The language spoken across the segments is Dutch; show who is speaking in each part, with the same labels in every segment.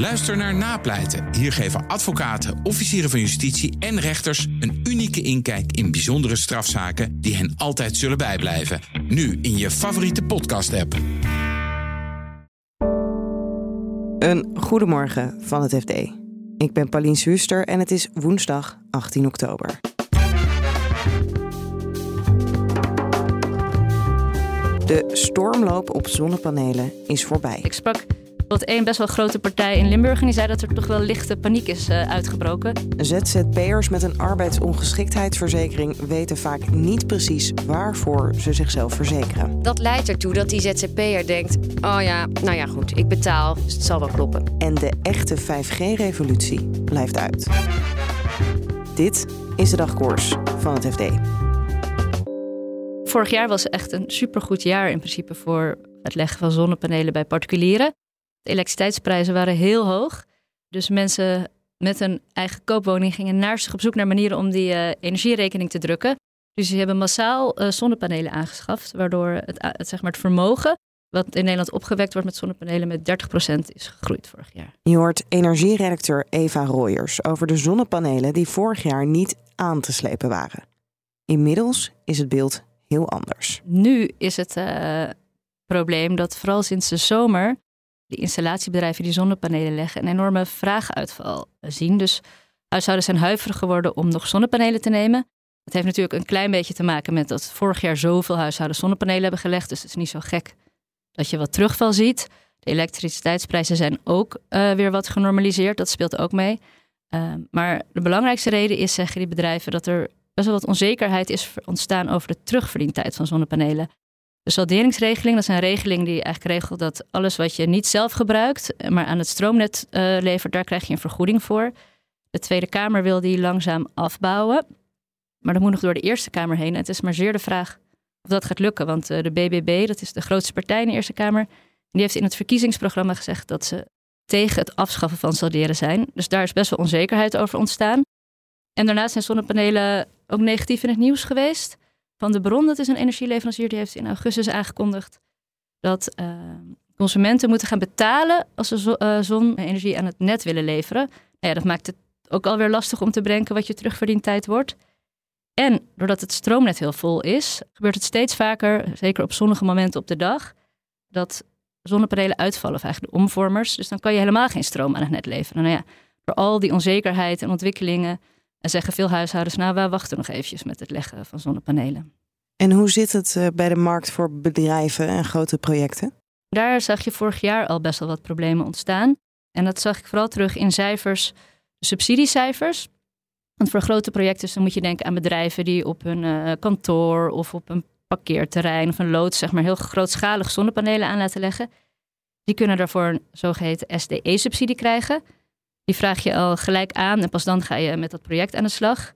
Speaker 1: Luister naar Napleiten. Hier geven advocaten, officieren van justitie en rechters een unieke inkijk in bijzondere strafzaken die hen altijd zullen bijblijven. Nu in je favoriete podcast-app.
Speaker 2: Een goedemorgen van het FD. Ik ben Paulien Suuster en het is woensdag 18 oktober. De stormloop op zonnepanelen is voorbij.
Speaker 3: Ik sprak tot één best wel grote partij in Limburg en die zei dat er toch wel lichte paniek is uh, uitgebroken.
Speaker 2: ZZP'ers met een arbeidsongeschiktheidsverzekering weten vaak niet precies waarvoor ze zichzelf verzekeren.
Speaker 4: Dat leidt ertoe dat die ZZP'er denkt: oh ja, nou ja, goed, ik betaal, dus het zal wel kloppen.
Speaker 2: En de echte 5G-revolutie blijft uit. Dit is de dagkoers van het FD.
Speaker 3: Vorig jaar was echt een supergoed jaar in principe voor het leggen van zonnepanelen bij particulieren. De elektriciteitsprijzen waren heel hoog. Dus mensen met een eigen koopwoning gingen naar zich op zoek naar manieren om die uh, energierekening te drukken. Dus ze hebben massaal uh, zonnepanelen aangeschaft, waardoor het, het, zeg maar het vermogen wat in Nederland opgewekt wordt met zonnepanelen met 30% is gegroeid vorig jaar.
Speaker 2: Je hoort energieredacteur Eva Royers over de zonnepanelen die vorig jaar niet aan te slepen waren. Inmiddels is het beeld heel anders.
Speaker 3: Nu is het uh, probleem dat vooral sinds de zomer de installatiebedrijven die zonnepanelen leggen een enorme vraaguitval zien. Dus huishoudens zijn huiverig geworden om nog zonnepanelen te nemen. Dat heeft natuurlijk een klein beetje te maken met dat vorig jaar zoveel huishoudens zonnepanelen hebben gelegd. Dus het is niet zo gek dat je wat terugval ziet. De elektriciteitsprijzen zijn ook uh, weer wat genormaliseerd. Dat speelt ook mee. Uh, maar de belangrijkste reden is, zeggen die bedrijven, dat er best wel wat onzekerheid is ontstaan over de terugverdientijd van zonnepanelen. De salderingsregeling, dat is een regeling die eigenlijk regelt dat alles wat je niet zelf gebruikt, maar aan het stroomnet uh, levert, daar krijg je een vergoeding voor. De Tweede Kamer wil die langzaam afbouwen. Maar dat moet nog door de Eerste Kamer heen. En het is maar zeer de vraag of dat gaat lukken. Want uh, de BBB, dat is de grootste partij in de Eerste Kamer, die heeft in het verkiezingsprogramma gezegd dat ze tegen het afschaffen van salderen zijn. Dus daar is best wel onzekerheid over ontstaan. En daarnaast zijn zonnepanelen ook negatief in het nieuws geweest. Van de Bron, dat is een energieleverancier, die heeft in augustus aangekondigd dat uh, consumenten moeten gaan betalen als ze zo, uh, zonne-energie aan het net willen leveren. Nou ja, dat maakt het ook alweer lastig om te bedenken wat je terugverdiend tijd wordt. En doordat het stroomnet heel vol is, gebeurt het steeds vaker, zeker op zonnige momenten op de dag, dat zonnepanelen uitvallen, of eigenlijk de omvormers. Dus dan kan je helemaal geen stroom aan het net leveren. Nou ja, door al die onzekerheid en ontwikkelingen en zeggen veel huishoudens, nou, we wachten nog eventjes met het leggen van zonnepanelen.
Speaker 2: En hoe zit het uh, bij de markt voor bedrijven en grote projecten?
Speaker 3: Daar zag je vorig jaar al best wel wat problemen ontstaan. En dat zag ik vooral terug in cijfers, subsidiecijfers. Want voor grote projecten dan moet je denken aan bedrijven die op hun uh, kantoor of op een parkeerterrein of een loods, zeg maar, heel grootschalig zonnepanelen aan laten leggen. Die kunnen daarvoor een zogeheten SDE-subsidie krijgen. Die vraag je al gelijk aan en pas dan ga je met dat project aan de slag.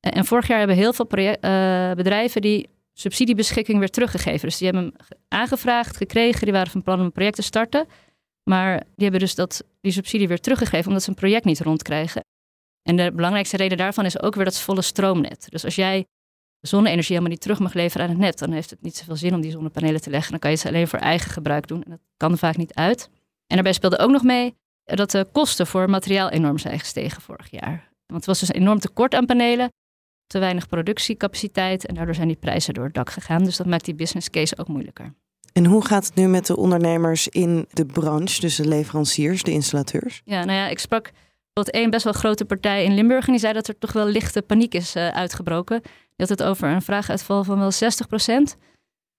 Speaker 3: En vorig jaar hebben heel veel project, uh, bedrijven die subsidiebeschikking weer teruggegeven. Dus die hebben hem aangevraagd, gekregen, die waren van plan om een project te starten. Maar die hebben dus dat, die subsidie weer teruggegeven omdat ze een project niet rondkrijgen. En de belangrijkste reden daarvan is ook weer dat volle stroomnet. Dus als jij zonne-energie helemaal niet terug mag leveren aan het net, dan heeft het niet zoveel zin om die zonnepanelen te leggen. Dan kan je ze alleen voor eigen gebruik doen. En dat kan vaak niet uit. En daarbij speelde ook nog mee dat de kosten voor materiaal enorm zijn gestegen vorig jaar. Want het was dus een enorm tekort aan panelen, te weinig productiecapaciteit en daardoor zijn die prijzen door het dak gegaan. Dus dat maakt die business case ook moeilijker.
Speaker 2: En hoe gaat het nu met de ondernemers in de branche, dus de leveranciers, de installateurs?
Speaker 3: Ja, nou ja, ik sprak tot één best wel grote partij in Limburg en die zei dat er toch wel lichte paniek is uh, uitgebroken. Die had het over een vraaguitval van wel 60 procent.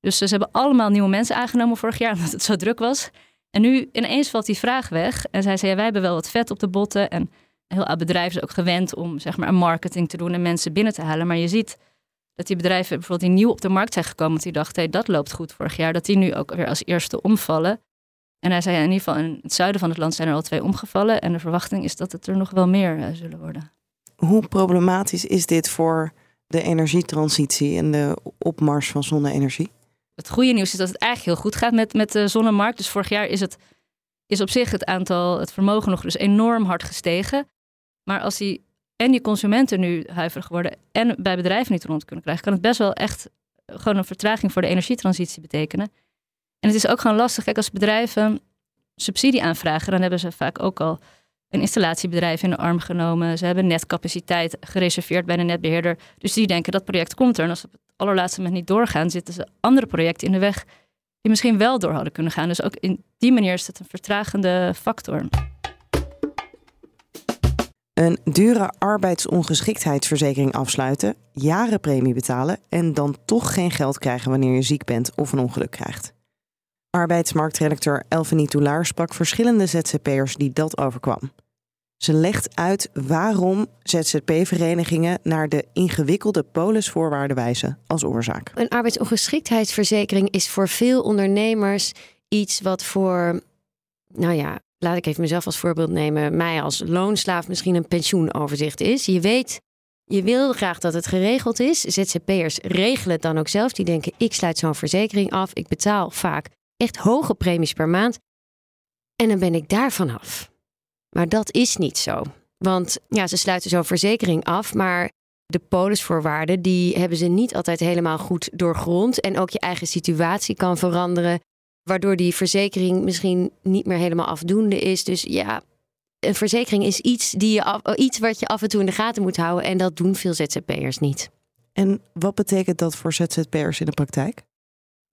Speaker 3: Dus ze hebben allemaal nieuwe mensen aangenomen vorig jaar omdat het zo druk was. En nu ineens valt die vraag weg. En zij zei, wij hebben wel wat vet op de botten. En heel bedrijf is ook gewend om zeg maar, marketing te doen en mensen binnen te halen. Maar je ziet dat die bedrijven bijvoorbeeld die nieuw op de markt zijn gekomen, want die dachten, hey, dat loopt goed vorig jaar, dat die nu ook weer als eerste omvallen. En hij zei, in ieder geval in het zuiden van het land zijn er al twee omgevallen. En de verwachting is dat het er nog wel meer uh, zullen worden.
Speaker 2: Hoe problematisch is dit voor de energietransitie en de opmars van zonne-energie?
Speaker 3: Het goede nieuws is dat het eigenlijk heel goed gaat met, met de zonnemarkt. Dus vorig jaar is, het, is op zich het aantal, het vermogen nog dus enorm hard gestegen. Maar als die en die consumenten nu huiverig worden en bij bedrijven niet rond kunnen krijgen, kan het best wel echt gewoon een vertraging voor de energietransitie betekenen. En het is ook gewoon lastig. Kijk, als bedrijven subsidie aanvragen, dan hebben ze vaak ook al een installatiebedrijf in de arm genomen. Ze hebben netcapaciteit gereserveerd bij de netbeheerder. Dus die denken dat project komt er. En als het allerlaatste moment niet doorgaan, zitten ze andere projecten in de weg die misschien wel door hadden kunnen gaan. Dus ook in die manier is het een vertragende factor.
Speaker 2: Een dure arbeidsongeschiktheidsverzekering afsluiten, jaren premie betalen en dan toch geen geld krijgen wanneer je ziek bent of een ongeluk krijgt. Arbeidsmarktredacteur Elfanie Toulaar sprak verschillende ZZP'ers die dat overkwam. Ze legt uit waarom ZZP-verenigingen naar de ingewikkelde polisvoorwaarden wijzen als oorzaak.
Speaker 4: Een arbeidsongeschiktheidsverzekering is voor veel ondernemers iets wat voor, nou ja, laat ik even mezelf als voorbeeld nemen, mij als loonslaaf misschien een pensioenoverzicht is. Je weet, je wil graag dat het geregeld is. ZZP'ers regelen het dan ook zelf. Die denken, ik sluit zo'n verzekering af. Ik betaal vaak echt hoge premies per maand. En dan ben ik daar vanaf. Maar dat is niet zo. Want ja, ze sluiten zo'n verzekering af, maar de polisvoorwaarden die hebben ze niet altijd helemaal goed doorgrond. En ook je eigen situatie kan veranderen, waardoor die verzekering misschien niet meer helemaal afdoende is. Dus ja, een verzekering is iets, die je af, iets wat je af en toe in de gaten moet houden. En dat doen veel ZZP'ers niet.
Speaker 2: En wat betekent dat voor ZZP'ers in de praktijk?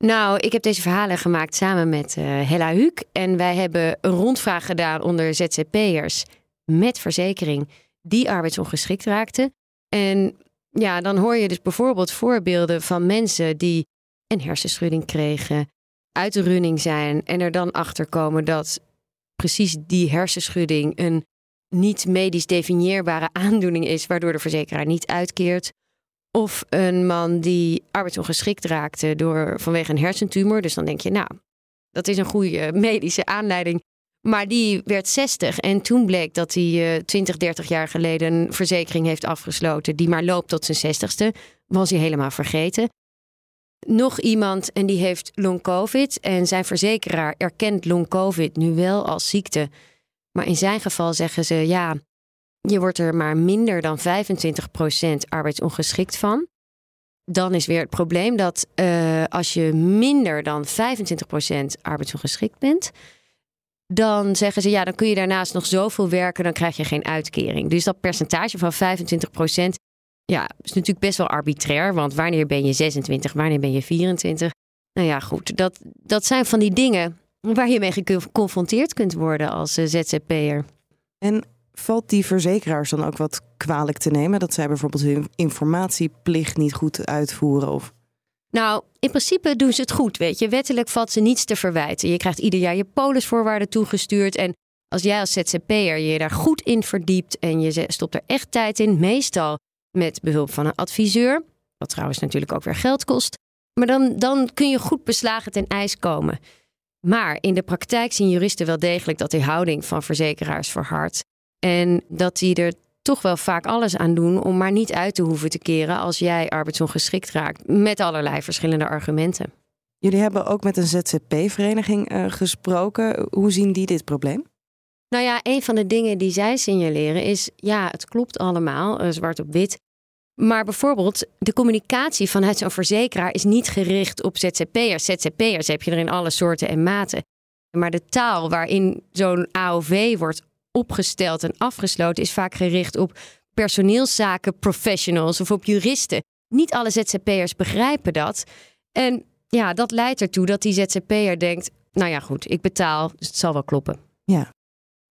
Speaker 4: Nou, ik heb deze verhalen gemaakt samen met uh, Hella Huuk. En wij hebben een rondvraag gedaan onder ZZP'ers met verzekering die arbeidsongeschikt raakten. En ja, dan hoor je dus bijvoorbeeld voorbeelden van mensen die een hersenschudding kregen, uit de running zijn en er dan achter komen dat precies die hersenschudding een niet medisch definieerbare aandoening is, waardoor de verzekeraar niet uitkeert. Of een man die arbeidsongeschikt raakte door, vanwege een hersentumor. Dus dan denk je, nou, dat is een goede medische aanleiding. Maar die werd 60 en toen bleek dat hij uh, 20, 30 jaar geleden een verzekering heeft afgesloten die maar loopt tot zijn 60ste. Was hij helemaal vergeten. Nog iemand en die heeft long covid en zijn verzekeraar erkent long covid nu wel als ziekte. Maar in zijn geval zeggen ze ja, je wordt er maar minder dan 25% arbeidsongeschikt van. Dan is weer het probleem dat uh, als je minder dan 25% arbeidsongeschikt bent, dan zeggen ze ja, dan kun je daarnaast nog zoveel werken, dan krijg je geen uitkering. Dus dat percentage van 25%, ja, is natuurlijk best wel arbitrair, want wanneer ben je 26, wanneer ben je 24? Nou ja, goed, dat, dat zijn van die dingen waar je mee geconfronteerd kunt worden als uh, ZZP'er.
Speaker 2: En Valt die verzekeraars dan ook wat kwalijk te nemen dat zij bijvoorbeeld hun informatieplicht niet goed uitvoeren? Of...
Speaker 4: Nou, in principe doen ze het goed, weet je. Wettelijk valt ze niets te verwijten. Je krijgt ieder jaar je polisvoorwaarden toegestuurd. En als jij als ZZP'er je daar goed in verdiept en je stopt er echt tijd in, meestal met behulp van een adviseur, wat trouwens natuurlijk ook weer geld kost, maar dan, dan kun je goed beslagen ten ijs komen. Maar in de praktijk zien juristen wel degelijk dat die houding van verzekeraars verhardt. En dat die er toch wel vaak alles aan doen om maar niet uit te hoeven te keren als jij arbeidsongeschikt raakt. Met allerlei verschillende argumenten.
Speaker 2: Jullie hebben ook met een ZZP-vereniging uh, gesproken. Hoe zien die dit probleem?
Speaker 4: Nou ja, een van de dingen die zij signaleren is: ja, het klopt allemaal, uh, zwart op wit. Maar bijvoorbeeld, de communicatie vanuit zo'n verzekeraar is niet gericht op ZZP'ers. ZZP'ers heb je er in alle soorten en maten. Maar de taal waarin zo'n AOV wordt opgesteld en afgesloten is vaak gericht op personeelszaken professionals of op juristen. Niet alle ZZP'ers begrijpen dat. En ja, dat leidt ertoe dat die ZZP'er denkt: nou ja, goed, ik betaal, dus het zal wel kloppen.
Speaker 2: Ja.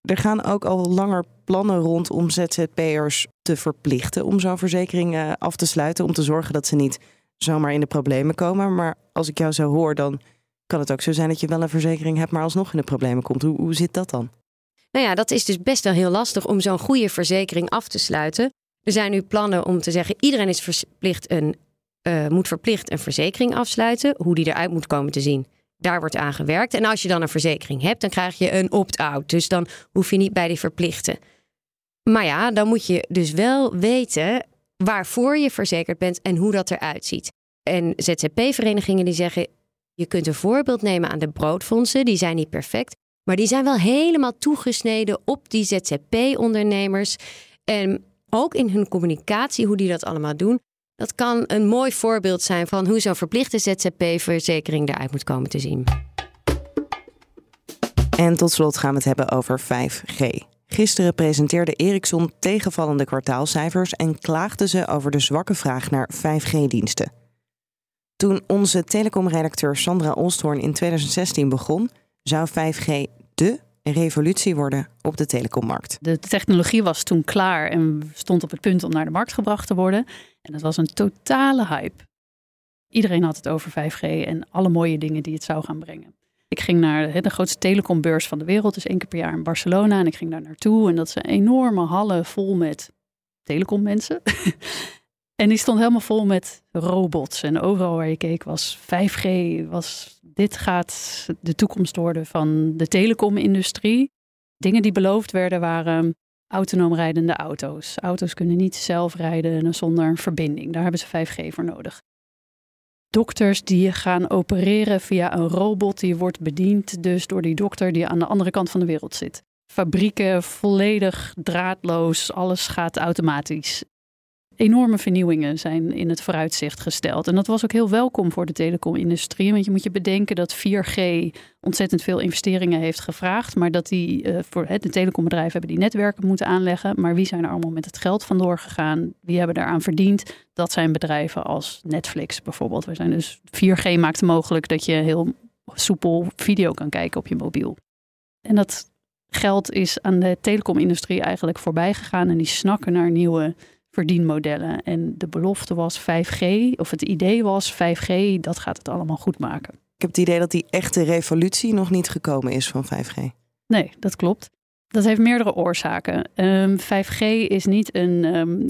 Speaker 2: Er gaan ook al langer plannen rond om ZZP'ers te verplichten om zo'n verzekering eh, af te sluiten. Om te zorgen dat ze niet zomaar in de problemen komen. Maar als ik jou zo hoor, dan kan het ook zo zijn dat je wel een verzekering hebt, maar alsnog in de problemen komt. Hoe, hoe zit dat dan?
Speaker 4: Nou ja, dat is dus best wel heel lastig om zo'n goede verzekering af te sluiten. Er zijn nu plannen om te zeggen: iedereen is verplicht een, uh, moet verplicht een verzekering afsluiten. Hoe die eruit moet komen te zien, daar wordt aan gewerkt. En als je dan een verzekering hebt, dan krijg je een opt-out. Dus dan hoef je niet bij die verplichten. Maar ja, dan moet je dus wel weten waarvoor je verzekerd bent en hoe dat eruit ziet. En ZZP-verenigingen die zeggen: je kunt een voorbeeld nemen aan de broodfondsen, die zijn niet perfect. Maar die zijn wel helemaal toegesneden op die ZZP-ondernemers. En ook in hun communicatie, hoe die dat allemaal doen. Dat kan een mooi voorbeeld zijn van hoe zo'n verplichte ZZP-verzekering eruit moet komen te zien.
Speaker 2: En tot slot gaan we het hebben over 5G. Gisteren presenteerde Ericsson tegenvallende kwartaalcijfers en klaagden ze over de zwakke vraag naar 5G-diensten. Toen onze telecomredacteur Sandra Olsthoorn in 2016 begon, zou 5G de revolutie worden op de telecommarkt.
Speaker 5: De technologie was toen klaar en stond op het punt om naar de markt gebracht te worden. En dat was een totale hype. Iedereen had het over 5G en alle mooie dingen die het zou gaan brengen. Ik ging naar de grootste telecombeurs van de wereld, dus één keer per jaar in Barcelona. En ik ging daar naartoe en dat zijn enorme hallen vol met telecommensen. en die stond helemaal vol met robots. En overal waar je keek was 5G, was dit gaat de toekomst worden van de telecomindustrie. Dingen die beloofd werden waren autonoom rijdende auto's. Auto's kunnen niet zelf rijden zonder verbinding. Daar hebben ze 5G voor nodig. Dokters die gaan opereren via een robot die wordt bediend dus door die dokter die aan de andere kant van de wereld zit. Fabrieken volledig draadloos, alles gaat automatisch enorme vernieuwingen zijn in het vooruitzicht gesteld. En dat was ook heel welkom voor de telecomindustrie. Want je moet je bedenken dat 4G ontzettend veel investeringen heeft gevraagd. Maar dat die uh, voor de telecombedrijven hebben die netwerken moeten aanleggen. Maar wie zijn er allemaal met het geld vandoor gegaan? Wie hebben daaraan verdiend? Dat zijn bedrijven als Netflix bijvoorbeeld. We zijn dus 4G maakt mogelijk dat je heel soepel video kan kijken op je mobiel. En dat geld is aan de telecomindustrie eigenlijk voorbij gegaan. En die snakken naar nieuwe verdienmodellen. En de belofte was 5G, of het idee was 5G, dat gaat het allemaal goed maken.
Speaker 2: Ik heb het idee dat die echte revolutie nog niet gekomen is van 5G.
Speaker 5: Nee, dat klopt. Dat heeft meerdere oorzaken. 5G ehm, is niet een um,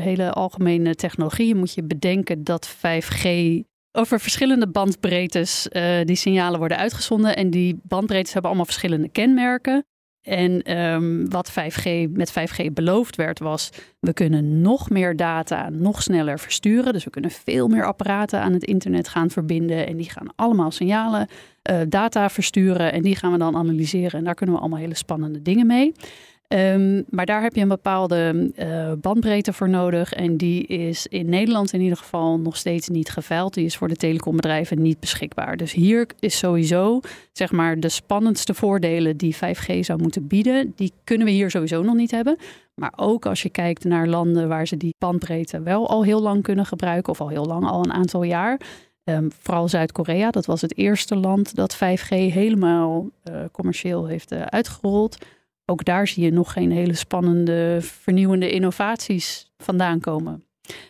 Speaker 5: hele algemene technologie. Je moet je bedenken dat 5G over verschillende bandbreedtes uh, die signalen worden uitgezonden. En die bandbreedtes hebben allemaal verschillende kenmerken. En um, wat 5G, met 5G beloofd werd, was: we kunnen nog meer data nog sneller versturen. Dus we kunnen veel meer apparaten aan het internet gaan verbinden. En die gaan allemaal signalen, uh, data versturen. En die gaan we dan analyseren. En daar kunnen we allemaal hele spannende dingen mee. Um, maar daar heb je een bepaalde uh, bandbreedte voor nodig. En die is in Nederland in ieder geval nog steeds niet geveild. Die is voor de telecombedrijven niet beschikbaar. Dus hier is sowieso, zeg maar, de spannendste voordelen die 5G zou moeten bieden. Die kunnen we hier sowieso nog niet hebben. Maar ook als je kijkt naar landen waar ze die bandbreedte wel al heel lang kunnen gebruiken. Of al heel lang, al een aantal jaar. Um, vooral Zuid-Korea, dat was het eerste land dat 5G helemaal uh, commercieel heeft uh, uitgerold ook daar zie je nog geen hele spannende, vernieuwende innovaties vandaan komen.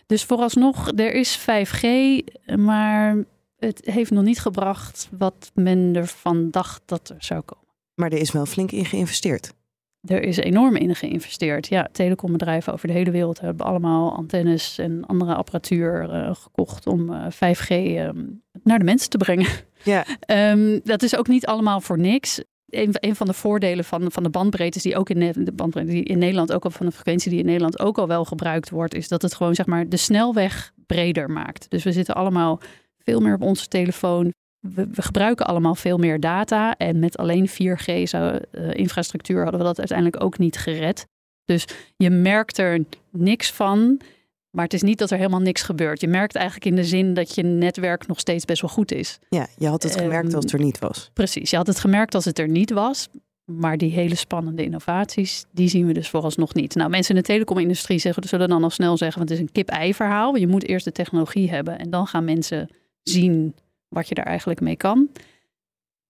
Speaker 5: Dus vooralsnog, er is 5G, maar het heeft nog niet gebracht wat men ervan dacht dat er zou komen.
Speaker 2: Maar er is wel flink in geïnvesteerd.
Speaker 5: Er is enorm in geïnvesteerd. Ja, telecombedrijven over de hele wereld hebben allemaal antennes en andere apparatuur uh, gekocht om uh, 5G um, naar de mensen te brengen. Ja. um, dat is ook niet allemaal voor niks een, een van de voordelen van, van de bandbreedtes die ook in de bandbreedte in Nederland ook al van de frequentie die in Nederland ook al wel gebruikt wordt, is dat het gewoon zeg maar de snelweg breder maakt. Dus we zitten allemaal veel meer op onze telefoon. We, gebruiken allemaal veel meer data. En met alleen 4G zou, uh, infrastructuur hadden we dat uiteindelijk ook niet gered. Dus je merkt er niks van. Maar het is niet dat er helemaal niks gebeurt. Je merkt eigenlijk in de zin dat je netwerk nog steeds best wel goed is.
Speaker 2: Ja, je had het gemerkt um, als het er niet was.
Speaker 5: Precies, je had het gemerkt als het er niet was. Maar die hele spannende innovaties, die zien we dus vooralsnog niet. Nou, mensen in de telecomindustrie zeggen, zullen dan al snel zeggen, want het is een kip-ei verhaal. Je moet eerst de technologie hebben en dan gaan mensen zien wat je daar eigenlijk mee kan.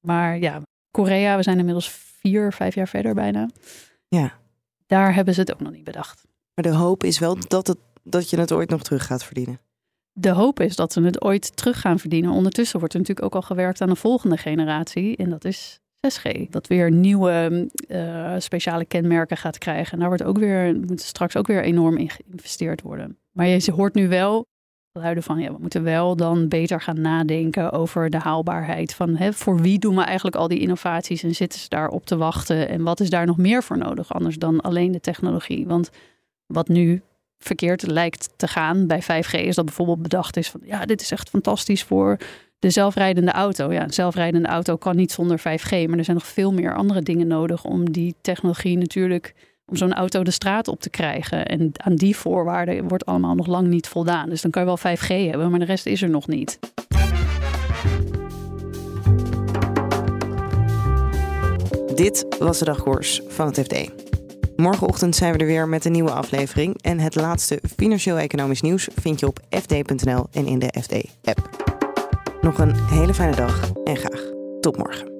Speaker 5: Maar ja, Korea, we zijn inmiddels vier, vijf jaar verder bijna. Ja. Daar hebben ze het ook nog niet bedacht.
Speaker 2: Maar de hoop is wel dat het dat je het ooit nog terug gaat verdienen?
Speaker 5: De hoop is dat ze het ooit terug gaan verdienen. Ondertussen wordt er natuurlijk ook al gewerkt aan de volgende generatie. En dat is 6G. Dat weer nieuwe uh, speciale kenmerken gaat krijgen. En daar wordt ook weer, moet straks ook weer enorm in geïnvesteerd worden. Maar je hoort nu wel luiden van ja, we moeten wel dan beter gaan nadenken over de haalbaarheid van hè, voor wie doen we eigenlijk al die innovaties en zitten ze daar op te wachten en wat is daar nog meer voor nodig anders dan alleen de technologie? Want wat nu verkeerd lijkt te gaan bij 5G is dat bijvoorbeeld bedacht is van ja, dit is echt fantastisch voor de zelfrijdende auto. Ja, een zelfrijdende auto kan niet zonder 5G, maar er zijn nog veel meer andere dingen nodig om die technologie natuurlijk om zo'n auto de straat op te krijgen. En aan die voorwaarden wordt allemaal nog lang niet voldaan. Dus dan kan je wel 5G hebben, maar de rest is er nog niet.
Speaker 2: Dit was de dagkoers van het FD. Morgenochtend zijn we er weer met een nieuwe aflevering. En het laatste financieel-economisch nieuws vind je op fd.nl en in de FD-app. Nog een hele fijne dag en graag tot morgen.